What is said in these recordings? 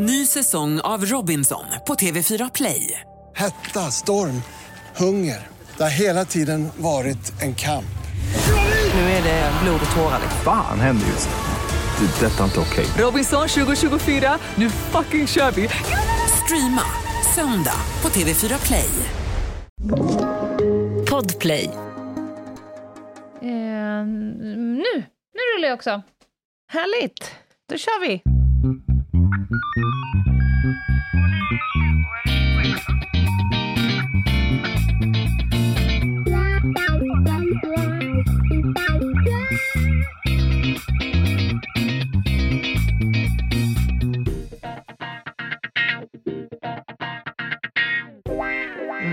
Ny säsong av Robinson på TV4 Play. Hetta, storm, hunger. Det har hela tiden varit en kamp. Nu är det blod och tårar. Fan händer just nu. Det. Detta är inte okej. Robinson 2024, nu fucking kör vi! Streama söndag på TV4 Play. Podplay. Eh, nu, nu rullar jag också. Härligt! Då kör vi!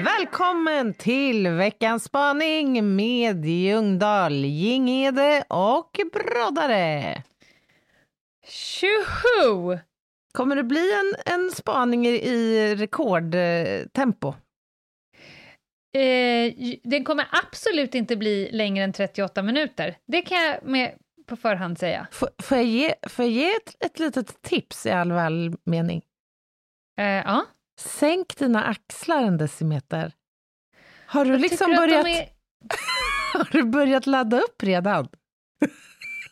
Välkommen till veckans spaning med Ljungdahl, Gingede och Broddare. Tjoho! Kommer det bli en, en spaning i, rekordtempo? Eh, den kommer absolut inte bli längre än 38 minuter. Det kan jag med på förhand säga. Får, får jag ge, får jag ge ett, ett litet tips i all välmening? Eh, ja. Sänk dina axlar en decimeter. Har du Jag liksom börjat, är- har du börjat ladda upp redan?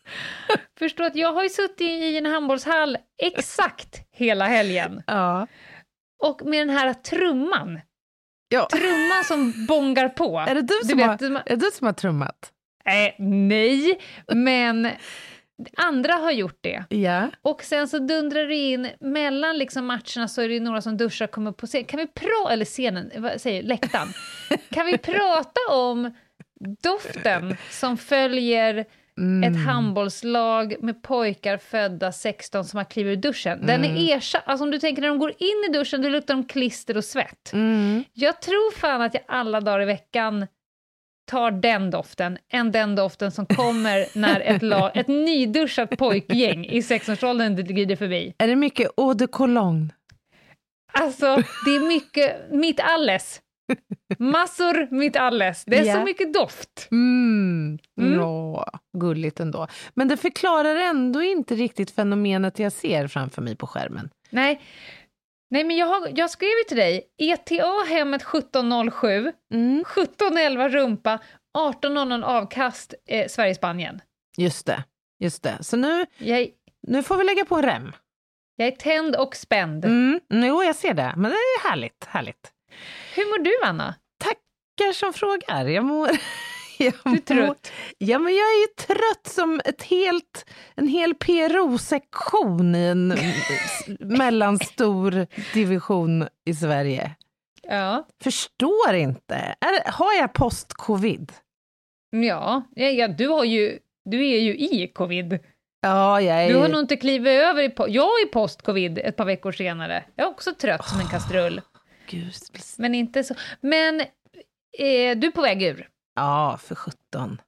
Förstå att jag har ju suttit i en handbollshall exakt hela helgen. Ja. Och med den här trumman, ja. trumman som bongar på. Är det du Du som, vet, har, är du som har trummat? Eh, nej, men andra har gjort det. Ja. Och sen så dundrar det in, mellan liksom matcherna så är det några som duschar och kommer på scen. Kan vi prata, eller scenen, vad säger läktaren. Kan vi prata om doften som följer Mm. ett handbollslag med pojkar födda 16 som har klivit ur duschen. Den Mm. är ersatt, alltså om du tänker när de går in i duschen, då luktar de klister och svett. Mm. Jag tror fan att jag alla dagar i veckan tar den doften, än den doften som kommer när ett, lag, ett nyduschat pojkgäng i 16-årsåldern glider förbi. Är det mycket eau de cologne? Alltså, det är mycket mitt alles. Massor mitt alles. Det är Ja. så mycket doft. Mm. Mm. Ja, gulligt ändå. Men det förklarar ändå inte riktigt fenomenet jag ser framför mig på skärmen. Nej, Nej men jag, har, jag skrev ju till dig, ETA hemmet 1707, Mm. 1711 rumpa, 1800 avkast eh, Sverige-Spanien. Just det, just det. Så nu, Jag, nu får vi lägga på en rem. jag är tänd och spänd. Mm. Jo, jag ser det. Men det är härligt, härligt. Hur mår du, Anna? Tackar som frågar. Jag mår... Jag Du är trött. Ja, men jag är ju trött som ett helt, en hel PRO-sektion i en mellanstor division i Sverige. Ja. Förstår inte. Är, har jag post-covid? Ja, ja, du, har ju, du är ju i covid. Ja, jag är... Du har nog inte klivit över i... Jag är post-covid ett par veckor senare. Jag är också trött som en kastrull. Gud. Men inte så... Men eh, du är på väg ur. Ja, för sjutton.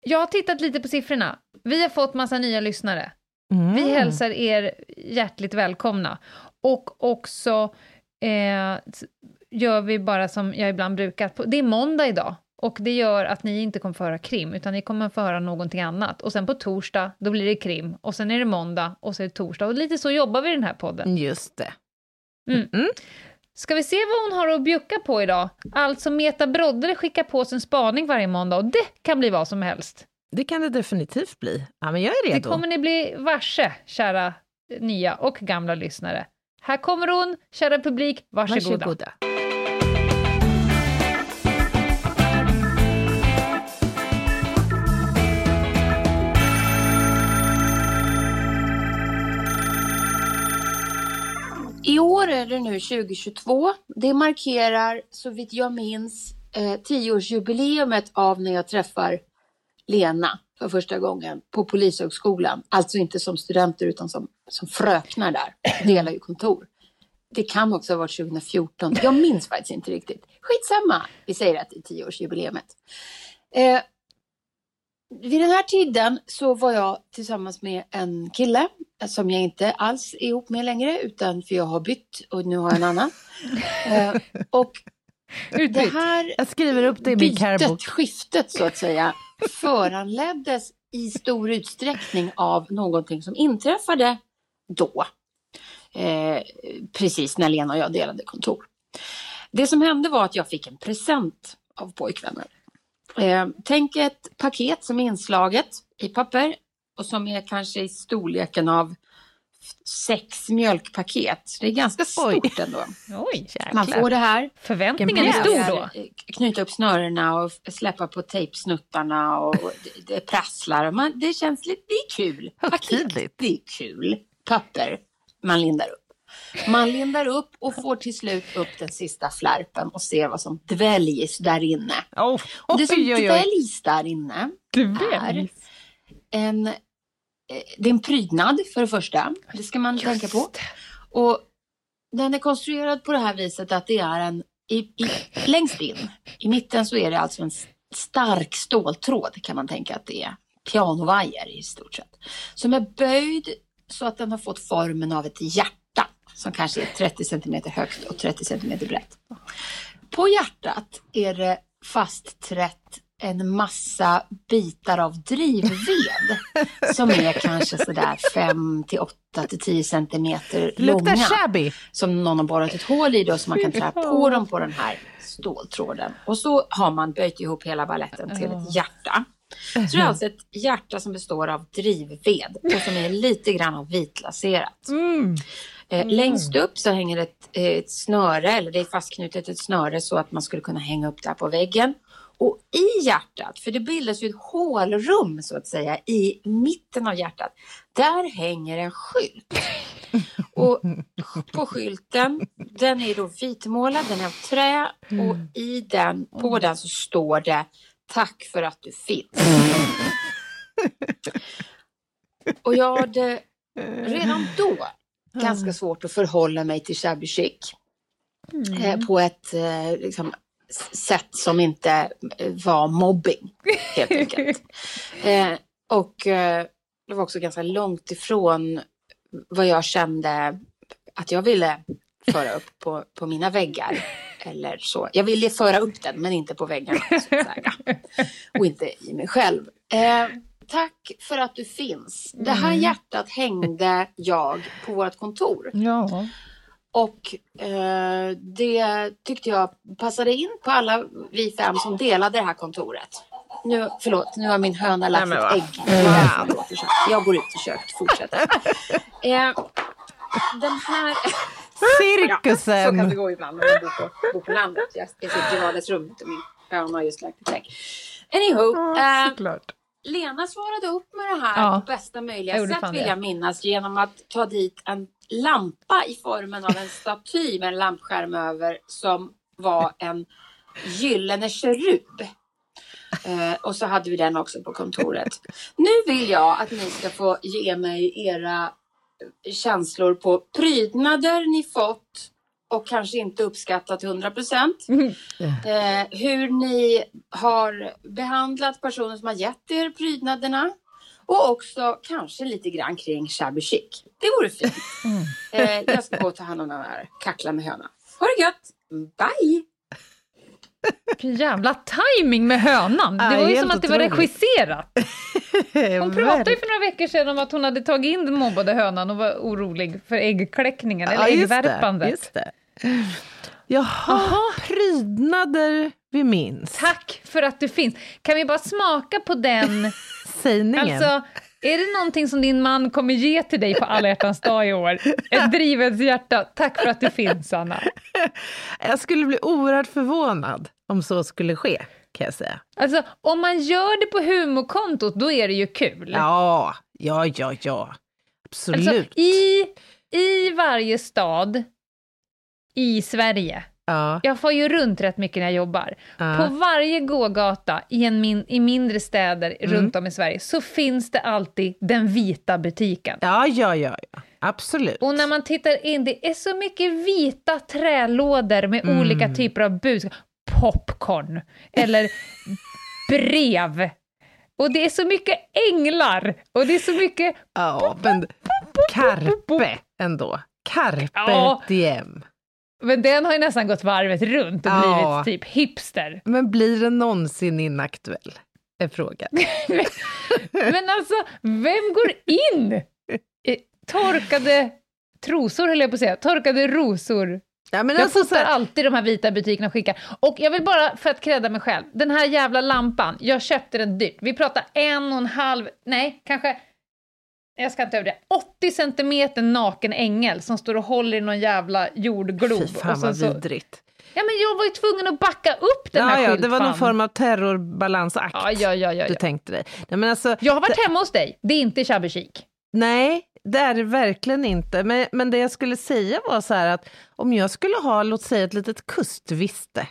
Jag har tittat lite på siffrorna. Vi har fått massa nya lyssnare. Mm. Vi hälsar er hjärtligt välkomna. Och också eh, gör vi bara som jag ibland brukar. Det är måndag idag. Och det gör att ni inte kommer få höra krim, utan ni kommer få höra någonting annat. Och sen på torsdag, då blir det krim. Och sen är det måndag, och så är det torsdag. Och lite så jobbar vi i den här podden. Just det. Ska vi se vad hon har att bjucka på idag? Alltså Meta Broddare skickar på sin spaning varje måndag och det kan bli vad som helst. Det kan det definitivt bli. Ja, men jag är Det redo. kommer ni bli varse, kära nya och gamla lyssnare. Här kommer hon, kära publik, varsågoda. Varsågoda. Är det nu 2022. Det markerar, så vitt jag minns, eh, tioårsjubileumet av när jag träffar Lena för första gången på Polishögskolan. Alltså inte som studenter utan som, som fröknar där. Delar ju kontor. Det kan också ha varit 2014. Jag minns faktiskt inte riktigt. Skitsamma. Vi säger att det är tioårsjubileumet. Eh, vid den här tiden så var jag tillsammans med en kille som jag inte alls är ihop med längre utan för jag har bytt och nu har jag en annan. eh, och det här Jag skriver upp det i min bytet, skiftet så att säga, föranleddes i stor utsträckning av någonting som inträffade då. Eh, eh, precis när Lena och jag delade kontor. Det som hände var att jag fick en present av pojkvännen. Eh, tänk ett paket som är inslaget i papper och som är kanske i storleken av sex mjölkpaket. Det är ganska stort Oj. ändå. Oj, Man får det här. förväntningen är stor då. Eh, Knyta upp snörena och släppa på tejpsnuttarna och det, det prasslar. Man, det känns lite, det är kul. Paket, Högtidligt. det är kul. Papper, man lindar upp. Man lindar upp och får till slut upp den sista flärpen och ser vad som dväljs där inne. Oh, Och det som oj, oj, dväljs där inne är en, eh, det är en prydnad för det första. Det ska man tänka på. Och den är konstruerad på det här viset att det är en, i, i, längst in, i mitten så är det alltså en stark ståltråd kan man tänka att det är. Pianovajer i stort sett. Som är böjd så att den har fått formen av ett hjärta. Som kanske är 30 centimeter högt och 30 centimeter brett. På hjärtat är det fastträtt en massa bitar av drivved som är kanske sådär 5 till 8 till 10 centimeter långa. shabby. Som någon har borrat ett hål i då så man kan trä på dem på den här ståltråden. Och så har man böjt ihop hela balletten till ett hjärta. Så det är alltså ett hjärta som består av drivved och som är lite grann av vitlaserat. Eh, längst upp så hänger ett, eh, ett snöre, eller det är fastknutet ett snöre så att man skulle kunna hänga upp det här på väggen. Och i hjärtat, för det bildas ju ett hålrum så att säga i mitten av hjärtat, där hänger en skylt. Och på skylten, den är då vitmålad, den är av trä och i den, på den så står det Tack för att du finns. Och jag hade redan då ganska svårt att förhålla mig till shabby chic. Eh, på ett eh, liksom, sätt som inte eh, var mobbing, helt enkelt. Och det var också ganska långt ifrån vad jag kände att jag ville föra upp på, på mina väggar. Eller så. Jag ville föra upp den, men inte på väggarna. Så att säga. Och inte i mig själv. Eh, tack för att du finns. Det här hjärtat hängde jag på vårt kontor. Ja. Och eh, det tyckte jag passade in på alla vi fem som delade det här kontoret. Nu, förlåt, nu har min höna lagt Nej, ett ägg. Jag går ut i köket, fortsätter. Eh, den här... Ja, så kan det Cirkusen. gå ibland när man bor på, bor på landet. Jag, jag sitter i vardagsrummet och min höna har just lagt ett ägg. Anywho, eh, Såklart. Lena svarade upp med det här Ja. på bästa möjliga sätt vill jag minnas genom att ta dit en lampa i formen av en staty med en lampskärm över som var en gyllene kerub. Eh, och så hade vi den också på kontoret. Nu vill jag att ni ska få ge mig era känslor på prydnader ni fått och kanske inte uppskattat 100 procent. Eh, hur ni har behandlat personer som har gett er prydnaderna. Och också kanske lite grann kring shabby chic. Det vore fint. Eh, jag ska gå och ta hand om den här kackla med höna. Ha det gött! Bye! Vilken jävla timing med hönan. Det Ja, var ju som att det var regisserat. Hon pratade ju för några veckor sedan om att hon hade tagit in den mobbade hönan och var orolig för äggkläckningen, eller det, äggvärpandet. just det. Jaha, prydnader vi minns. Tack för att du finns. Kan vi bara smaka på den? Sägningen. Alltså, är det någonting som din man kommer ge till dig på alla hjärtans dag i år? Ett drivets hjärta. Tack för att du finns, Anna. Jag skulle bli oerhört förvånad om så skulle ske, kan jag säga. Alltså, om man gör det på humorkontot, då är det ju kul. Ja, ja, ja, ja. Absolut. Alltså, i, I varje stad i Sverige, ja, jag får ju runt rätt mycket när jag jobbar, ja. på varje gågata i, en min, i mindre städer Mm. runt om i Sverige så finns det alltid den vita butiken. ja, ja, ja, ja. Absolut. Och när man tittar in, det är så mycket vita trälådor med Mm. olika typer av budskap. Popcorn, eller brev. Och det är så mycket änglar, och det är så mycket... Ja, men Carpe ändå. Carpe Ja. diem. Men den har ju nästan gått varvet runt och Ja. blivit typ hipster. Men blir den någonsin inaktuell? Är frågan. Men alltså, vem går in? i Torkade trosor höll jag på att säga, torkade rosor. Ja, men Jag alltså, så fotar här, alltid de här vita butikerna och skickar. Och jag vill bara, för att credda mig själv, den här jävla lampan, jag köpte den dyrt. Vi pratar en och en halv, nej, kanske, jag ska inte överdriva, 80 centimeter naken ängel som står och håller i någon jävla jordglob. fy fan och vad så, vidrigt. ja men jag var ju tvungen att backa upp den Ja, här ja, det var någon skyltfan. form av terrorbalansakt Ja, ja, ja, ja, du ja. tänkte dig. Nej, men alltså, Jag har varit hemma hos dig, det är inte shabby chic. Nej, det är det verkligen inte. Men, men det jag skulle säga var så här att om jag skulle ha, låt säga ett litet kustviste,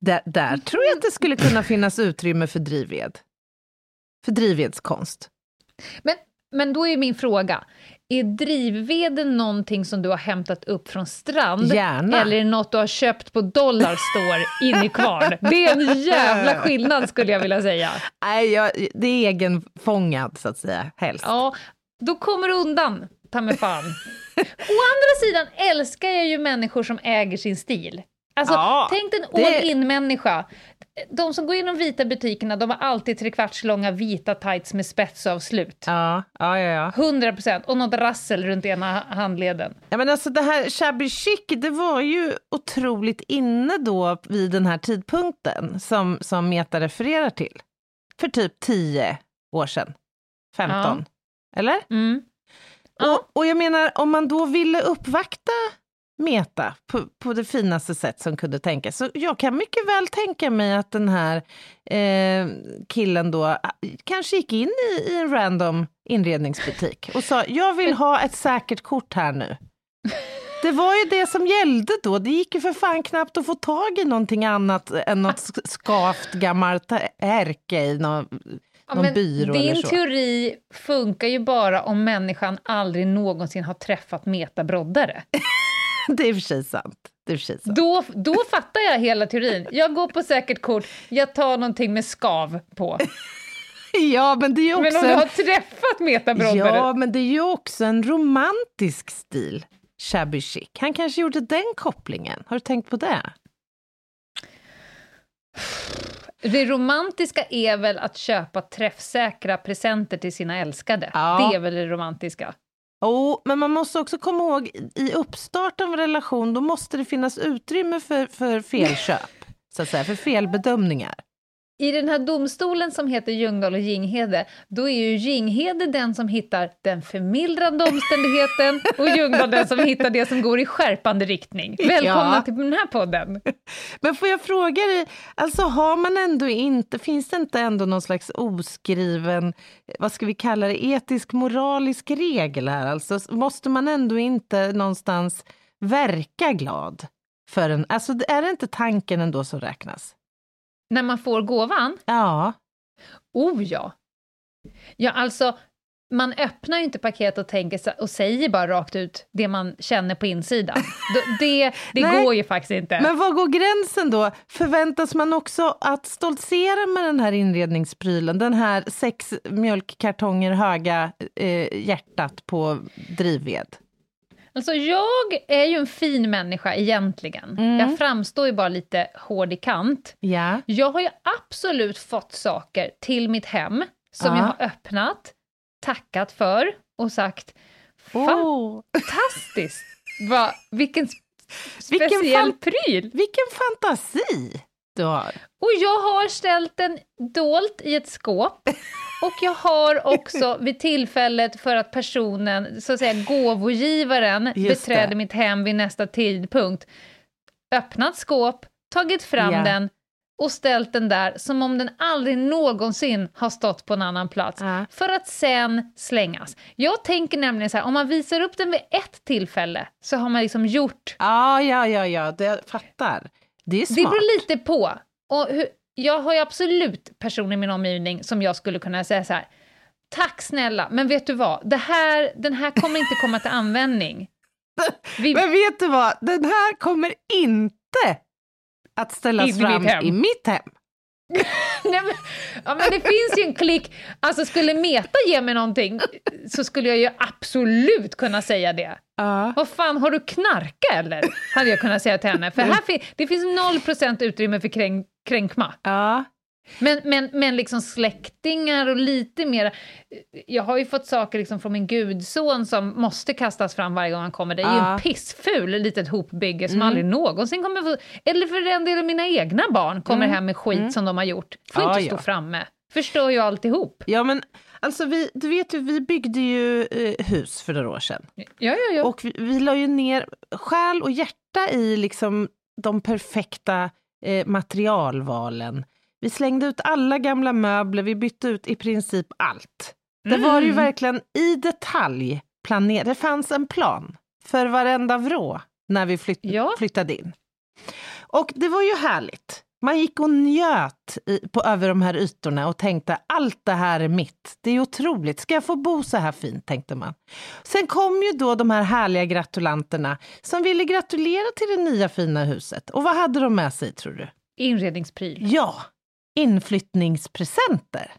där, där tror jag att det skulle kunna finnas utrymme för drivved. För drivvedskonst. Men, men då är min fråga, är drivveden någonting som du har hämtat upp från strand? Gärna. Eller är det något du har köpt på Dollarstore in i kvarn? Det är en jävla skillnad skulle jag vilja säga. Nej, jag, det är egenfångad så att säga, helst. Ja, då kommer du undan, ta mig fan. Å andra sidan älskar jag ju människor som äger sin stil. Alltså, Ja, tänk en all-in-människa. De som går in i de vita butikerna, de har alltid trekvartslånga vita tights med spetsavslut. Ja, ja, ja. ja. 100 procent, och något rassel runt ena handleden. Ja, men alltså det här shabby chic, det var ju otroligt inne då vid den här tidpunkten som, som Meta refererar till. För typ 10 år sedan. 15. Eller? Mm. Ja. Och, och jag menar, om man då ville uppvakta Meta på, på det finaste sätt som kunde tänkas, så jag kan mycket väl tänka mig att den här eh, killen då ah, kanske gick in i, i en random inredningsbutik och sa jag vill ha ett säkert kort här nu. Det var ju det som gällde då. Det gick ju för fan knappt att få tag i någonting annat än något sk- skavt gammalt ärke i någon, Ja, någon byrå din eller så. teori funkar ju bara om människan aldrig någonsin har träffat metabroddare. Det är i och för sig sant. Då, då fattar jag hela teorin. Jag går på säkert kort, jag tar någonting med skav på. Ja, men det är ju också Men om du har träffat metabroddare... Ja, men det är ju också en romantisk stil, shabby chic. Han kanske gjorde den kopplingen. Har du tänkt på det? Det romantiska är väl att köpa träffsäkra presenter till sina älskade. Ja. Det är väl det romantiska. Oh, men man måste också komma ihåg, i uppstarten av en relation, då måste det finnas utrymme för, för felköp, så att säga, för felbedömningar. I den här domstolen som heter Ljungdahl och Ginghede, då är ju Ginghede den som hittar den förmildrande omständigheten och Ljungdahl den som hittar det som går i skärpande riktning. Välkomna Ja. till den här podden! Men får jag fråga dig, alltså har man ändå inte, finns det inte ändå någon slags oskriven, vad ska vi kalla det, etisk moralisk regel här? Alltså måste man ändå inte någonstans verka glad? För en, alltså är det inte tanken ändå som räknas? När man får gåvan, Ja, oh ja! Ja, alltså, man öppnar ju inte paket och, tänker, och säger bara rakt ut det man känner på insidan. Det, det Nej, går ju faktiskt inte. men var går gränsen då? Förväntas man också att stoltsera med den här inredningsprylen, den här sex mjölkkartonger höga eh, hjärtat på drivved? Alltså jag är ju en fin människa egentligen. Mm. Jag framstår ju bara lite hård i kant. Ja. Jag har ju absolut fått saker till mitt hem som Ja. jag har öppnat, tackat för och sagt Oh. fantastiskt! Va, vilken Vilken speciell fan- pryl! Vilken fantasi du har! Och jag har ställt den dolt i ett skåp. Och jag har också vid tillfället för att personen, så att säga gåvogivaren, Just beträder det. mitt hem vid nästa tidpunkt, öppnat skåp, tagit fram Ja. den och ställt den där som om den aldrig någonsin har stått på en annan plats. Ja. För att sen slängas. Jag tänker nämligen så här, om man visar upp den vid ett tillfälle så har man liksom gjort Ja, ja, ja, ja, det jag fattar. Det är smart. det beror lite på. Och hur, jag har ju absolut personer i min omgivning som jag skulle kunna säga så här. Tack snälla, men vet du vad? Det här, den här kommer inte komma till användning. Vi, Men vet du vad? Den här kommer inte att ställas i fram mitt i mitt hem. nej, men, ja, men det finns ju en klick. Alltså skulle Meta ge mig någonting så skulle jag ju absolut kunna säga det. Ja. Vad fan, har du knarka eller? Hade jag kunnat säga till henne. För här fin- det finns noll procent utrymme för kränk- kränkma. Ja. Men, men, men liksom släktingar och lite mer... Jag har ju fått saker liksom från min gudson som måste kastas fram varje gång han kommer. Det är ju Ja. en pissful litet hopbygge som Mm. aldrig någonsin kommer få... Eller för den delen mina egna barn kommer hem med skit som de har gjort. Får Mm. Ja, inte stå ja. framme. Förstör ju alltihop. Ja, men alltså vi, du vet ju, vi byggde ju eh, hus för några år sedan. Ja, ja, ja. Och vi, vi la ju ner själ och hjärta i liksom de perfekta eh, materialvalen. Vi slängde ut alla gamla möbler, vi bytte ut i princip allt. Det var ju Mm. verkligen i detalj planerat. Det fanns en plan för varenda vrå när vi flytt, Ja. flyttade in. Och det var ju härligt. Man gick och njöt i, på, över de här ytorna och tänkte allt det här är mitt. Det är otroligt. Ska jag få bo så här fint, tänkte man. Sen kom ju då de här härliga gratulanterna som ville gratulera till det nya fina huset. Och vad hade de med sig, tror du? Inredningspryl. Ja, inflyttningspresenter.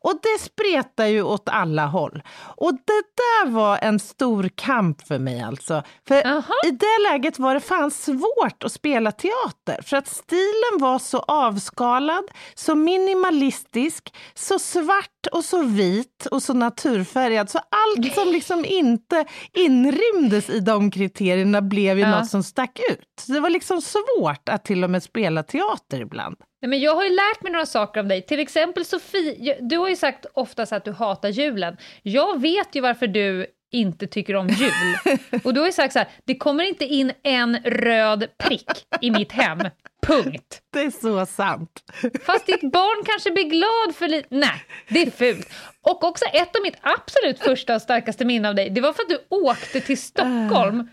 Och det spretar ju åt alla håll. Och det där var en stor kamp för mig alltså. För Aha. i det läget var det fan svårt att spela teater. För att stilen var så avskalad, så minimalistisk, så svart och så vit och så naturfärgad. Så allt som liksom inte inrymdes i de kriterierna blev ju Ja. något som stack ut. Så det var liksom svårt att till och med spela teater ibland. Nej, men jag har ju lärt mig några saker om dig. Till exempel Sofie, du har ju sagt oftast att du hatar julen. Jag vet ju varför du inte tycker om jul. Och du har ju sagt så här, det kommer inte in en röd prick i mitt hem. Punkt. Det är så sant. Fast ditt barn kanske blir glad för lite... Nej, det är fult. Och också ett av mitt absolut första och starkaste minne av dig, det var för att du åkte till Stockholm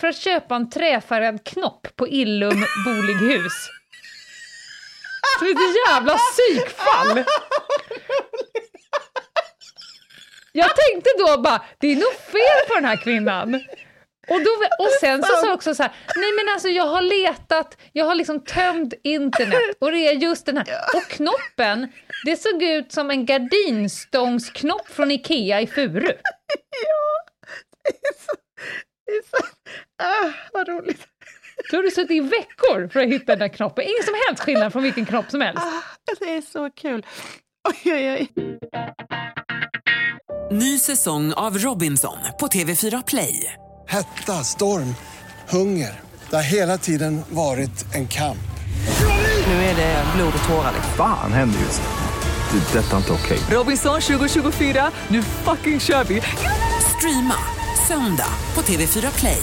för att köpa en träfärgad knopp på Illum bolighus. Som ett jävla psykfall! Jag tänkte då bara, det är nog fel på den här kvinnan. Och, då, och sen så sa jag också så här, nej men alltså jag har letat, jag har liksom tömt internet och det är just den här. Och knoppen, det såg ut som en gardinstångsknopp från Ikea i Furu. Ja, det är Ah, vad roligt. Då har du suttit i veckor för att hitta den där knoppen. Ingen som helst skillnad från vilken knopp som helst. Ah, det är så kul. Oj, oj, oj. Ny säsong av Robinson på TV4 Play. Hetta, storm, hunger. Det har hela tiden varit en kamp. Nu är det blod och tårar. Fan händer just nu. Det. är Detta är inte okej. Robinson 2024, nu fucking kör vi! Streama söndag på TV4 Play.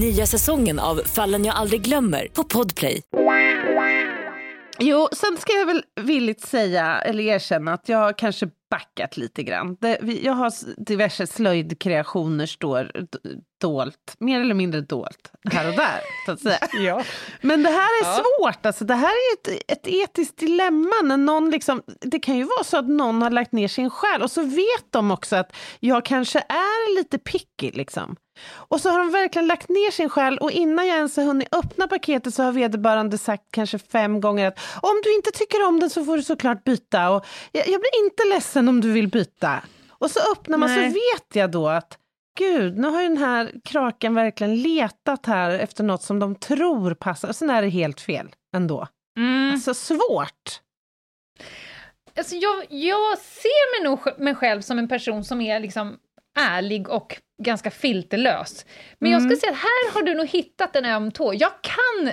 Nya säsongen av Fallen jag aldrig glömmer på Podplay. Jo, sen ska jag väl villigt säga, eller erkänna, att jag kanske backat lite grann. Jag har diverse slöjdkreationer står dolt, mer eller mindre dolt, här och där, så att säga. Ja. Men det här är svårt, alltså. det här är ett, ett etiskt dilemma. När någon liksom, det kan ju vara så att någon har lagt ner sin själ och så vet de också att jag kanske är lite picky. Liksom. Och så har de verkligen lagt ner sin själ och innan jag ens har hunnit öppna paketet så har vederbörande sagt kanske fem gånger att om du inte tycker om den så får du såklart byta. Och jag, jag blir inte ledsen om du vill byta. Och så öppnar man Nej. så vet jag då att Gud, nu har ju den här kraken verkligen letat här efter något som de tror passar. Och sen är det helt fel ändå. Mm. Alltså svårt. Alltså jag, jag ser mig nog mig själv som en person som är liksom ärlig och ganska filterlös. Men jag skulle säga att här har du nog hittat en öm tå. Jag kan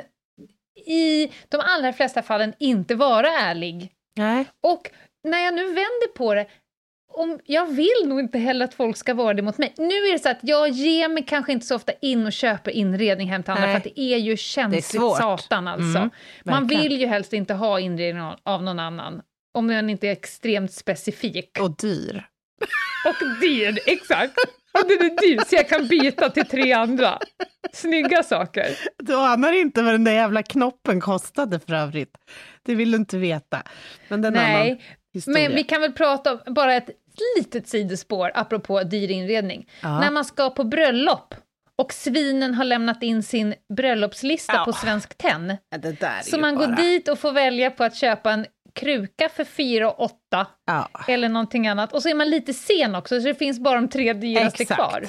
i de allra flesta fallen inte vara ärlig. Nej. Och när jag nu vänder på det, om, jag vill nog inte heller att folk ska vara det mot mig. Nu är det så att jag ger mig kanske inte så ofta in och köper inredning hem till andra, Nej. för att det är ju känsligt svårt. satan alltså. Mm, Man vill ju helst inte ha inredning av någon annan, om den inte är extremt specifik. Och dyr. Och dyr, exakt! Och den är dyr, så jag kan byta till tre andra. Snygga saker. Du anar inte vad den där jävla knoppen kostade för övrigt. Det vill du inte veta. Men den annan. Nej, historia. Men vi kan väl prata om, bara ett litet sidospår, apropå dyr inredning. Ja. När man ska på bröllop och svinen har lämnat in sin bröllopslista Ja. på Svensk Tenn, Ja, så man bara... går dit och får välja på att köpa en kruka för 4 och 8 Ja, eller någonting annat. Och så är man lite sen också, så det finns bara de tre dyraste exakt. kvar.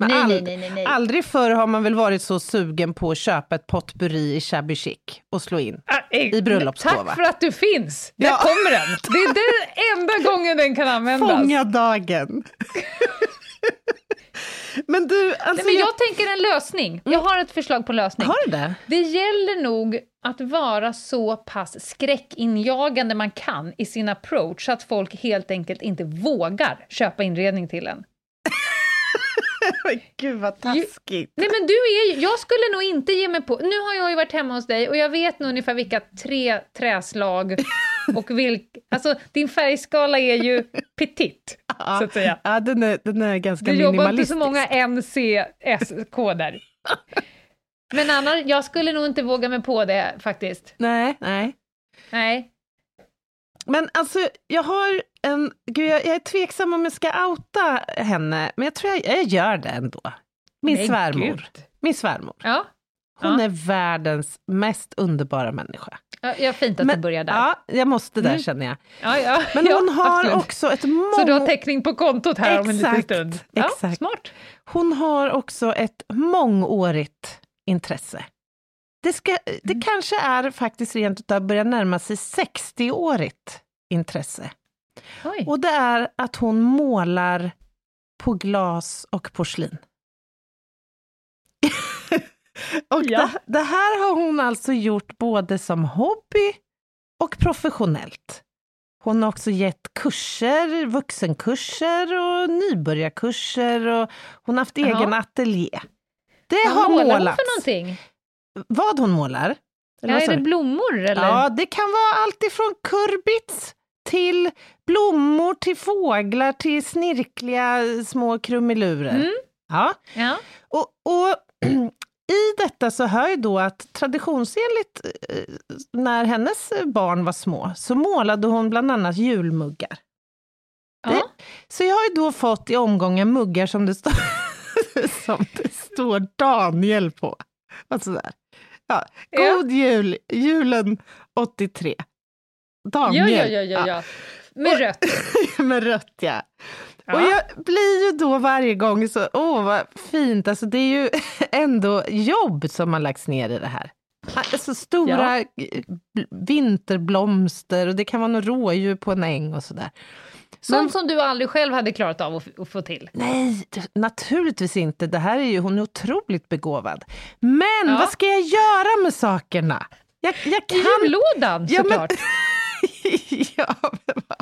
Men nej, all- nej, nej, nej. Aldrig förr har man väl varit så sugen på att köpa ett potpurri i shabby chic och slå in. Ah, eh, i bröllopsgåva. Tack för att du finns! Där Ja. kommer den! Det är den enda gången den kan användas. Fånga dagen! men du, alltså... Nej, men jag tänker en lösning. Jag har ett förslag på lösning. Har du det? Det gäller nog att vara så pass skräckinjagande man kan i sin approach så att folk helt enkelt inte vågar köpa inredning till en. Gud vad taskigt. Nej men du är jag skulle nog inte ge mig på, nu har jag ju varit hemma hos dig och jag vet nog ungefär vilka tre träslag och vilk, alltså din färgskala är ju petit, så att säga. Ja, den är, den är ganska Du jobbar inte minimalistisk. så många NCS-koder. Men annars, jag skulle nog inte våga mig på det faktiskt. Nej, nej. Nej. Men alltså, jag har en... Gud, jag, jag är tveksam om jag ska outa henne, men jag tror jag, jag gör det ändå. Min Men svärmor. gud. Min svärmor. Ja. Hon Ja. är världens mest underbara människa. Ja, ja, fint att du börjar där. Ja, jag måste där Mm. känner jag. Ja, ja, Men hon har absolut. också ett mång... Så du har täckning på kontot här om en liten Exakt, stund? Exakt. smart. Hon har också ett mångårigt intresse. Det, ska, det Mm. kanske är faktiskt rent utav börjar närma sig 60-årigt intresse. Oj. Och det är att hon målar på glas och porslin. och Ja. det, det här har hon alltså gjort både som hobby och professionellt. Hon har också gett kurser, vuxenkurser och nybörjarkurser och hon har haft egen ateljé. Det Vad har målar hon målats. för någonting? Vad hon målar? Eller Ja, är det blommor eller? Ja, det kan vara allt ifrån kurbits till blommor, till fåglar, till snirkliga små krumelurer. Mm. Ja. Ja. Och, och i detta så hör ju då att traditionsenligt eh, när hennes barn var små så målade hon bland annat julmuggar. ja. Så jag har ju då fått i omgången muggar som det står, som det står Daniel på. Och sådär. Ja. Ja. God jul, julen 83. Ja, Daniel. ja, ja, ja, ja. Med Och- rött. Med rött, ja. Ja. Och jag blir ju då varje gång så, åh vad fint, alltså det är ju ändå jobb som har lagts ner i det här. Alltså stora bl- vinterblomster och det kan vara något rådjur på en äng och sådär. Sånt som du aldrig själv hade klarat av att, att få till. Nej, naturligtvis inte. Det här är ju, hon är otroligt begåvad. Men Ja. vad ska jag göra med sakerna? Jag, jag I kan... jullådan Ja, men- såklart. ja, men vad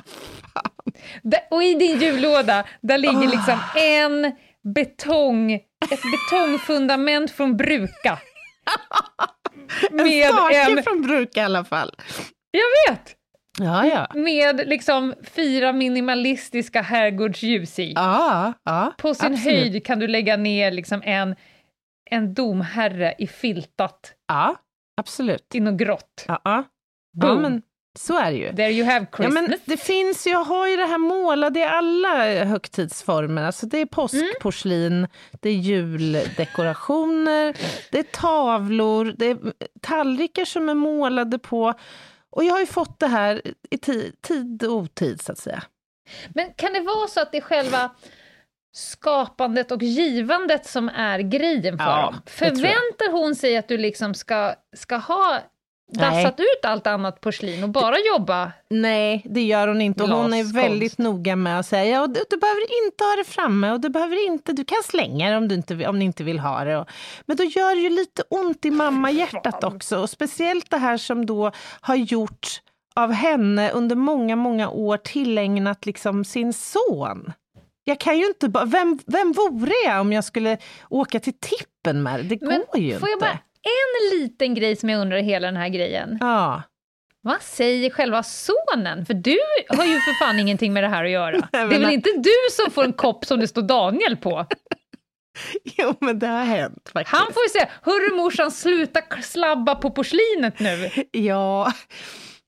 Där- Och i din jullåda, där ligger Ah. liksom en betong, ett betongfundament från Bruka. En Med en, från bruk i alla fall. jag vet! Ja, ja. Med liksom fyra minimalistiska herrgårdsljus i. Ja, ja På sin absolut. höjd kan du lägga ner liksom en, en domherre i filtat Ja, absolut. i något grått. Ja, ja. ja, Boom. men så är det ju. There you have Ja, Christmas. men det finns ju, jag har ju det här målade i alla högtidsformer. Alltså det är påskporslin, det är juldekorationer, det är tavlor, det är tallrikar som är målade på. Och jag har ju fått det här i ti- tid och otid, så att säga. Men kan det vara så att det är själva skapandet och givandet som är grejen för Ja, dem? Förväntar hon sig att du liksom ska, ska ha dassat ut allt annat porslin och bara jobba? Nej, det gör hon inte. Och hon är Glaskonst. väldigt noga med att säga, och du, du behöver inte ha det framme och du behöver inte, du kan slänga det om du inte, om ni inte vill ha det. Och, men då gör det ju lite ont i mammahjärtat också. Och speciellt det här som då har gjort av henne under många, många år tillägnat liksom sin son. Jag kan ju inte bara, vem, vem vore jag om jag skulle åka till tippen med det? Det Men går ju får jag inte. bara en liten grej som jag undrar i hela den här grejen. Ja. Vad säger själva sonen? För du har ju för fan ingenting med det här att göra. Det är väl inte du som får en kopp som det står Daniel på? Jo, men det har hänt faktiskt. Han får ju säga, hörru morsan, sluta slabba på porslinet nu. Ja,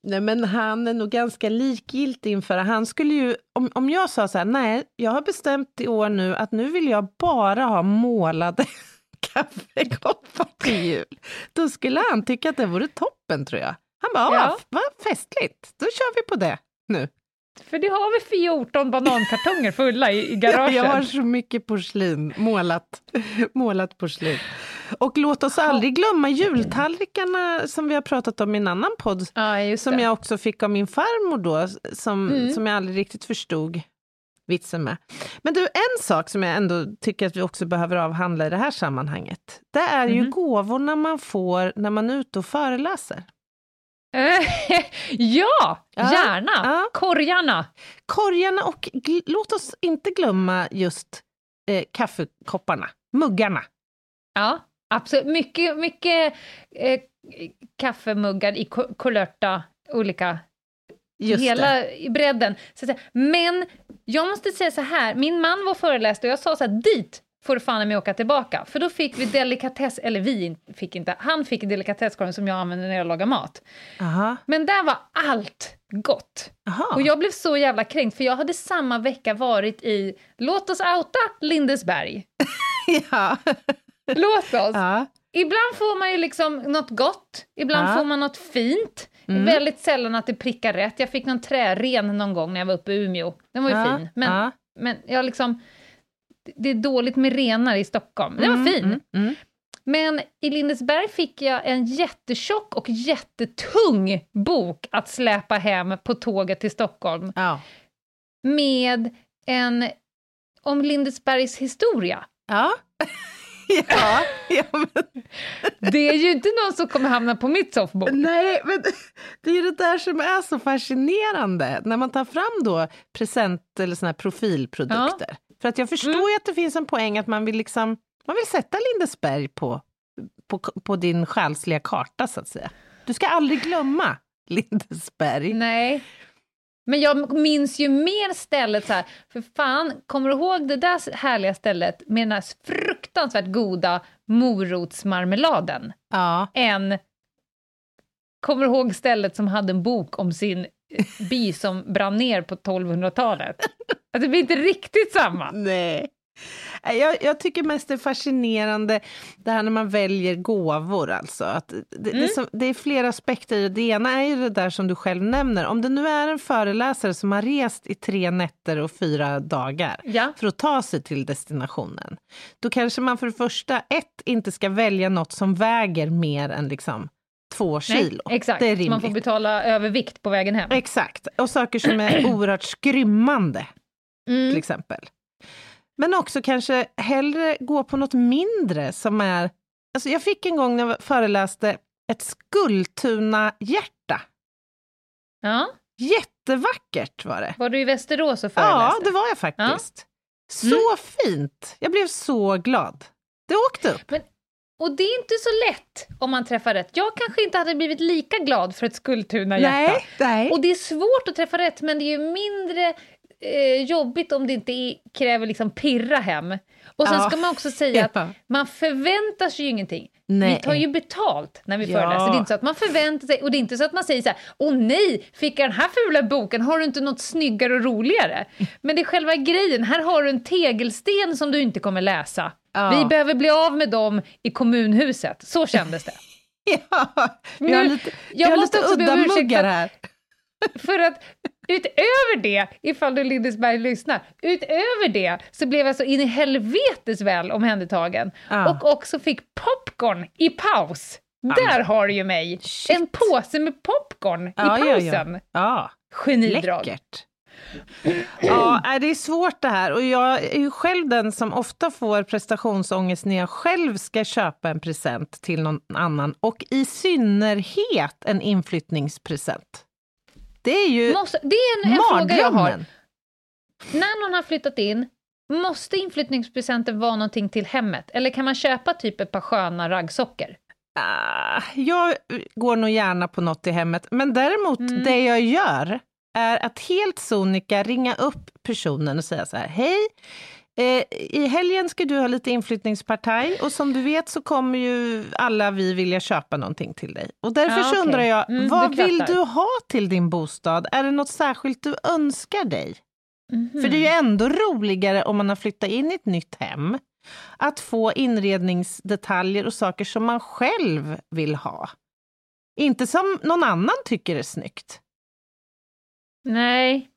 Nej, men han är nog ganska likgiltig inför det. Han skulle ju, om, om jag sa så här, nej, jag har bestämt i år nu att nu vill jag bara ha målade kaffekoppar till jul. Då skulle han tycka att det vore toppen tror jag. Han bara, ja. vad festligt, då kör vi på det nu. För det har vi 14 banankartonger fulla i, i garaget. Jag har så mycket porslin, målat, målat porslin. Och låt oss aldrig glömma jultallrikarna som vi har pratat om i en annan podd. Ja, som jag också fick av min farmor då, som, mm. som jag aldrig riktigt förstod vitsen med. Men du, en sak som jag ändå tycker att vi också behöver avhandla i det här sammanhanget. Det är mm. ju mhm. gåvorna man får när man är ute och föreläser. ja, gärna! Ja. Korgarna! Korgarna och låt oss inte glömma just eh, kaffekopparna, muggarna. Ja, absolut. Mycket, mycket eh, kaffemuggar i kulörta olika Just hela det. bredden. Så Men jag måste säga så här, min man var föreläste och jag sa så här, dit får du fan med åka tillbaka. För då fick vi delikatess, eller vi fick inte, han fick delikatesskorgen som jag använder när jag lagar mat. Aha. Men där var allt gott. Aha. Och jag blev så jävla kränkt, för jag hade samma vecka varit i, låt oss outa Lindesberg. ja. Låt oss. Ja. Ibland får man ju liksom något gott, ibland ja. får man något fint. Mm. Väldigt sällan att det prickar rätt. Jag fick någon trären någon gång när jag var uppe i Umeå. Den var ju ja. fin. Men, men jag liksom det är dåligt med renar i Stockholm. Den var mm, fin. Mm, mm. Men i Lindesberg fick jag en jättetjock och jättetung bok att släpa hem på tåget till Stockholm. Ja. Med en om Lindesbergs historia. Ja. ja, ja men... Det är ju inte någon som kommer hamna på mitt soffbord. Nej, men det är det där som är så fascinerande, när man tar fram då present eller såna profilprodukter. Ja. För att jag förstår mm. ju att det finns en poäng att man vill liksom, man vill sätta Lindesberg på, på, på din själsliga karta så att säga. Du ska aldrig glömma Lindesberg. Nej. Men jag minns ju mer stället så här, för fan, kommer du ihåg det där härliga stället med den här fruktansvärt goda morotsmarmeladen? Ja. Än, kommer du ihåg stället som hade en bok om sin by som brann ner på 1200-talet? Att det blir inte riktigt samma. Nej. Jag, jag, tycker mest det är fascinerande det här när man väljer gåvor. Alltså. Att det, mm. det, som, det, är flera aspekter i det. Det ena är ju det där som du själv nämner. Om det nu är en föreläsare som har rest i tre nätter och fyra dagar ja. för att ta sig till destinationen. Då kanske man för det första, ett, inte ska välja något som väger mer än liksom två kilo. Nej, exakt, det är rimligt. man får betala övervikt på vägen hem. Exakt, och saker som är oerhört skrymmande mm. till exempel. Men också kanske hellre gå på något mindre som är... Alltså jag fick en gång när jag föreläste ett Skultuna-hjärta. Ja. Jättevackert var det. Var du i Västerås och föreläste? Ja, det var jag faktiskt. Ja. Så mm. fint! Jag blev så glad. Det åkte upp. Men, och det är inte så lätt om man träffar rätt. Jag kanske inte hade blivit lika glad för ett Skultuna-hjärta. Nej, nej. Och det är svårt att träffa rätt, men det är ju mindre eh, jobbigt om det inte är, kräver liksom pirra hem. Och sen ja. ska man också säga att man förväntar sig ju ingenting. Nej. Vi tar ju betalt när vi ja. föreläser. Det är inte så att man förväntar sig, och det är inte så att man säger så här, åh nej, fick jag den här fula boken, har du inte något snyggare och roligare? Men det är själva grejen, här har du en tegelsten som du inte kommer läsa. Ja. Vi behöver bli av med dem i kommunhuset. Så kändes det. ja, vi har lite, vi har lite udda muggar här. För att utöver det, ifall du Lindesberg lyssnar, utöver det så blev jag så in i helvetes väl omhändertagen ah. och också fick popcorn i paus. Ah. Där har du ju mig! Shit. En påse med popcorn ah, i pausen. Ja, ja. Ah. Genidrag. Läckert. Ja, det är svårt det här och jag är ju själv den som ofta får prestationsångest när jag själv ska köpa en present till någon annan och i synnerhet en inflyttningspresent. Det är ju måste, Det är en, en fråga jag har. När någon har flyttat in, måste inflyttningspresenten vara någonting till hemmet? Eller kan man köpa typ ett par sköna raggsockor? Uh, jag går nog gärna på något i hemmet, men däremot mm. det jag gör är att helt sonika ringa upp personen och säga så här, hej, Eh, I helgen ska du ha lite inflyttningspartaj och som du vet så kommer ju alla vi vilja köpa någonting till dig. Och därför så okej. undrar jag, Mm, vad du vill du ha till din bostad? Är det något särskilt du önskar dig? Mhm. För det är ju ändå roligare om man har flyttat in i ett nytt hem att få inredningsdetaljer och saker som man själv vill ha. Inte som någon annan tycker är snyggt. Nej.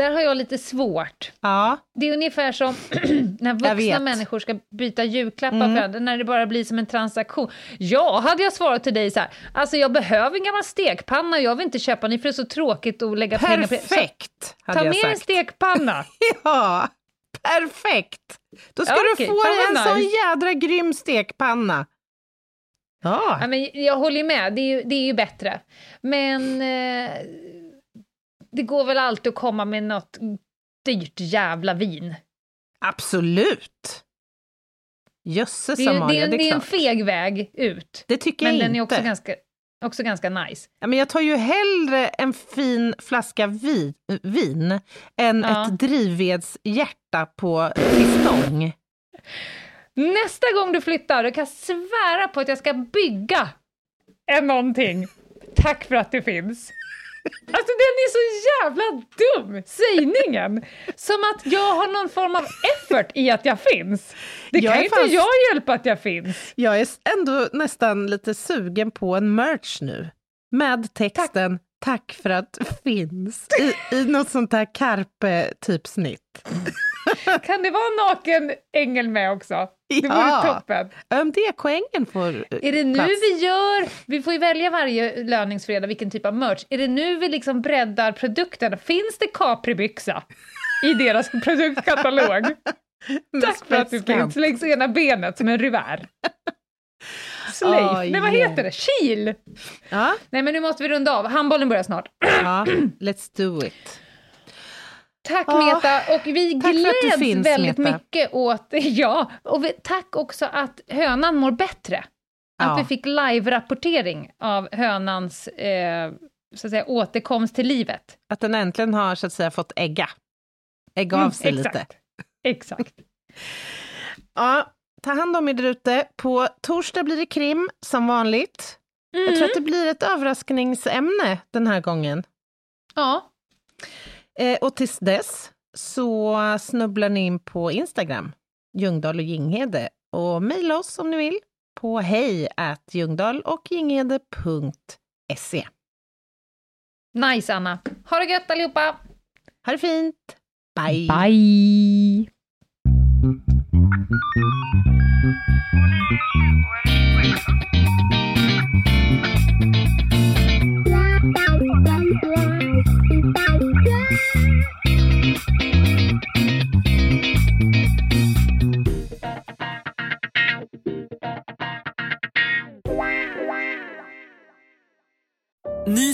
Där har jag lite svårt. Ja, Det är ungefär som när vuxna människor ska byta julklappar Mm. varandra, när det bara blir som en transaktion. Ja, hade jag svarat till dig så här, alltså jag behöver en gammal stekpanna, jag vill inte köpa ny för det är så tråkigt att lägga pengar på det. Perfekt! Ta med en sagt. stekpanna! Ja, perfekt! Då ska Ja, du okej, få fan en vad sån nice. jädra grym stekpanna. Ja, Ja, men jag håller med, det är ju, det är ju bättre. Men eh, det går väl alltid att komma med något dyrt jävla vin. absolut. Jösses Det ju- det Amalia, är, det är, det är en feg väg ut. Det tycker Men jag den är inte. också ganska, också ganska nice. Ja, men jag tar ju hellre en fin flaska vi, vin än Ja. ett drivvedshjärta på pistong. Nästa gång du flyttar, då kan svära på att jag ska bygga en någonting. Tack för att det finns. Alltså den är så jävla dum, sägningen! Som att jag har någon form av effort i att jag finns. Det Jag kan ju inte fast- jag hjälpa att jag finns. Jag är ändå nästan lite sugen på en merch nu. Med texten Tack, för att finns i, i något sånt här Carpe-typsnitt. Kan det vara en naken ängel med också? Det vore Ja. toppen. ÖMDK-ängeln får eh, Är det nu plats. vi gör, vi får ju välja varje löningsfredag vilken typ av merch, är det nu vi liksom breddar produkterna? Finns det Capri-byxa i deras produktkatalog? Tack för att du finns längs ena benet som en revär. Slave, Oh, nej vad yeah. heter det? Kil! Ja, Nej men nu måste vi runda av, handbollen börjar snart. ja, let's do it. Tack Meta, och vi tack gläds finns, väldigt Meta. mycket åt, ja, och vi, tack också att hönan mår bättre. Att Ja. vi fick live-rapportering av hönans eh, så att säga, återkomst till livet. Att den äntligen har så att säga fått ägga. Ägga av Mm, sig lite. exakt. Exakt. Ja, ta hand om er där ute. På torsdag blir det krim som vanligt. Jag Mm. tror att det blir ett överraskningsämne den här gången. Ja, Eh, och tills dess så snubblar ni in på Instagram, Ljungdahl och Ginghede, och mejla oss om ni vill på hej och ginghede.se. nice Anna. Ha det gött allihopa! Ha det fint! Bye! Bye!